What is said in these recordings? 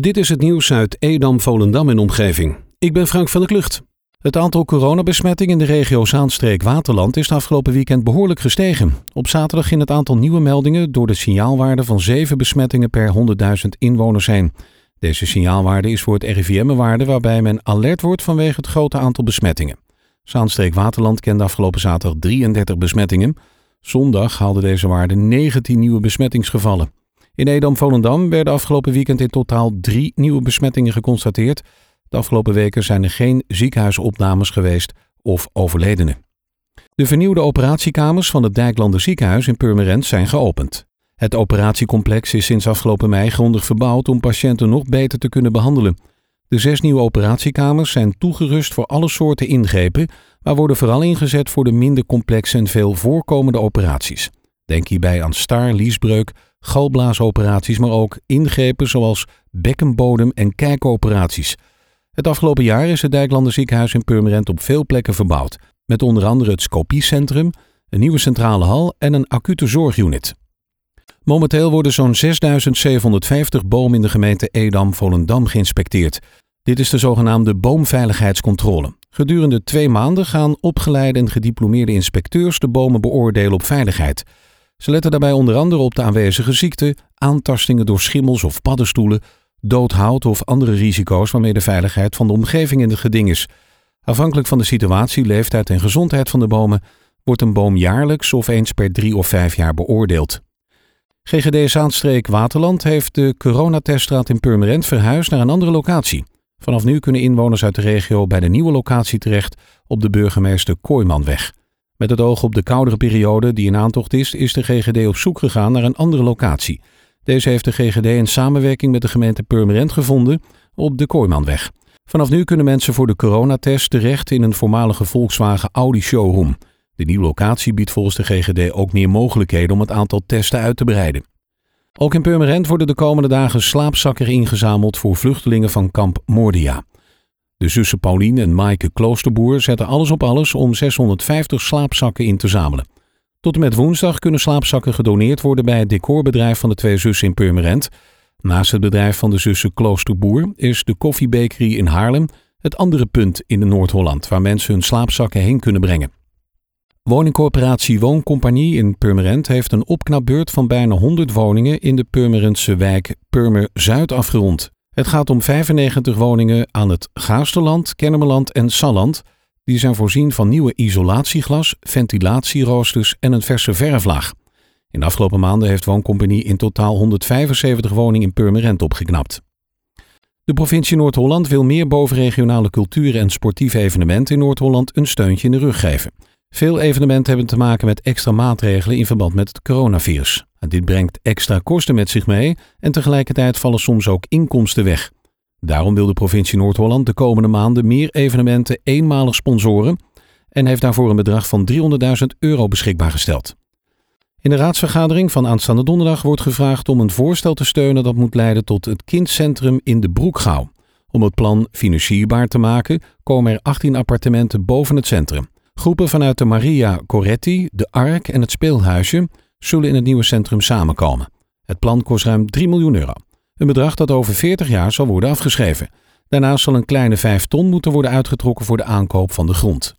Dit is het nieuws uit Edam, Volendam en omgeving. Ik ben Frank van der Klucht. Het aantal coronabesmettingen in de regio Zaanstreek-Waterland is afgelopen weekend behoorlijk gestegen. Op zaterdag ging het aantal nieuwe meldingen door de signaalwaarde van 7 besmettingen per 100.000 inwoners heen. Deze signaalwaarde is voor het RIVM een waarde waarbij men alert wordt vanwege het grote aantal besmettingen. Zaanstreek-Waterland kende afgelopen zaterdag 33 besmettingen. Zondag haalde deze waarde 19 nieuwe besmettingsgevallen. In Edam-Volendam werden afgelopen weekend in totaal drie nieuwe besmettingen geconstateerd. De afgelopen weken zijn er geen ziekenhuisopnames geweest of overledenen. De vernieuwde operatiekamers van het Dijklander ziekenhuis in Purmerend zijn geopend. Het operatiecomplex is sinds afgelopen mei grondig verbouwd om patiënten nog beter te kunnen behandelen. De zes nieuwe operatiekamers zijn toegerust voor alle soorten ingrepen, maar worden vooral ingezet voor de minder complexe en veel voorkomende operaties. Denk hierbij aan star, liesbreuk, galblaasoperaties, maar ook ingrepen zoals bekkenbodem- en kijkoperaties. Het afgelopen jaar is het Dijklander ziekenhuis in Purmerend op veel plekken verbouwd, met onder andere het Scopiecentrum, een nieuwe centrale hal en een acute zorgunit. Momenteel worden zo'n 6750 bomen in de gemeente Edam-Volendam geïnspecteerd. Dit is de zogenaamde boomveiligheidscontrole. Gedurende twee maanden gaan opgeleide en gediplomeerde inspecteurs de bomen beoordelen op veiligheid. Ze letten daarbij onder andere op de aanwezige ziekte, aantastingen door schimmels of paddenstoelen, dood hout of andere risico's waarmee de veiligheid van de omgeving in het geding is. Afhankelijk van de situatie, leeftijd en gezondheid van de bomen wordt een boom jaarlijks of eens per drie of vijf jaar beoordeeld. GGD Zaanstreek Waterland heeft de coronateststraat in Purmerend verhuisd naar een andere locatie. Vanaf nu kunnen inwoners uit de regio bij de nieuwe locatie terecht op de burgemeester Kooimanweg. Met het oog op de koudere periode die in aantocht is, is de GGD op zoek gegaan naar een andere locatie. Deze heeft de GGD in samenwerking met de gemeente Purmerend gevonden op de Kooimanweg. Vanaf nu kunnen mensen voor de coronatest terecht in een voormalige Volkswagen Audi showroom. De nieuwe locatie biedt volgens de GGD ook meer mogelijkheden om het aantal testen uit te breiden. Ook in Purmerend worden de komende dagen slaapzakken ingezameld voor vluchtelingen van kamp Moordia. De zussen Paulien en Maaike Kloosterboer zetten alles op alles om 650 slaapzakken in te zamelen. Tot en met woensdag kunnen slaapzakken gedoneerd worden bij het decorbedrijf van de twee zussen in Purmerend. Naast het bedrijf van de zussen Kloosterboer is de koffiebakery in Haarlem het andere punt in Noord-Holland waar mensen hun slaapzakken heen kunnen brengen. Woningcorporatie Wooncompagnie in Purmerend heeft een opknapbeurt van bijna 100 woningen in de Purmerendse wijk Purmer Zuid afgerond. Het gaat om 95 woningen aan het Gaasterland, Kennemerland en Salland. Die zijn voorzien van nieuwe isolatieglas, ventilatieroosters en een verse verflaag. In de afgelopen maanden heeft Wooncompagnie in totaal 175 woningen in Purmerend opgeknapt. De provincie Noord-Holland wil meer bovenregionale cultuur- en sportieve evenementen in Noord-Holland een steuntje in de rug geven. Veel evenementen hebben te maken met extra maatregelen in verband met het coronavirus. Dit brengt extra kosten met zich mee en tegelijkertijd vallen soms ook inkomsten weg. Daarom wil de provincie Noord-Holland de komende maanden meer evenementen eenmalig sponsoren en heeft daarvoor een bedrag van 300.000 euro beschikbaar gesteld. In de raadsvergadering van aanstaande donderdag wordt gevraagd om een voorstel te steunen dat moet leiden tot het kindcentrum in de Broekgouw. Om het plan financierbaar te maken komen er 18 appartementen boven het centrum. Groepen vanuit de Maria Coretti, de Ark en het Speelhuisje zullen in het nieuwe centrum samenkomen. Het plan kost ruim 3 miljoen euro. Een bedrag dat over 40 jaar zal worden afgeschreven. Daarnaast zal een kleine 5 ton moeten worden uitgetrokken voor de aankoop van de grond.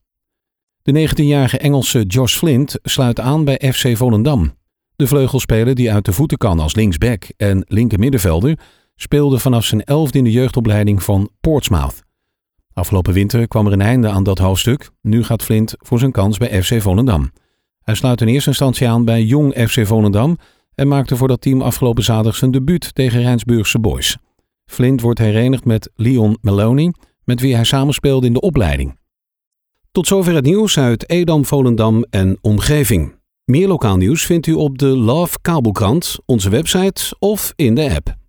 De 19-jarige Engelse Josh Flint sluit aan bij FC Volendam. De vleugelspeler die uit de voeten kan als linksback en linker middenvelder speelde vanaf zijn elfde in de jeugdopleiding van Portsmouth. Afgelopen winter kwam er een einde aan dat hoofdstuk. Nu gaat Flint voor zijn kans bij FC Volendam. Hij sluit in eerste instantie aan bij Jong FC Volendam en maakte voor dat team afgelopen zaterdag zijn debuut tegen Rijnsburgse Boys. Flint wordt herenigd met Leon Meloni, met wie hij samenspeelde in de opleiding. Tot zover het nieuws uit Edam, Volendam en omgeving. Meer lokaal nieuws vindt u op de Love Kabelkrant, onze website of in de app.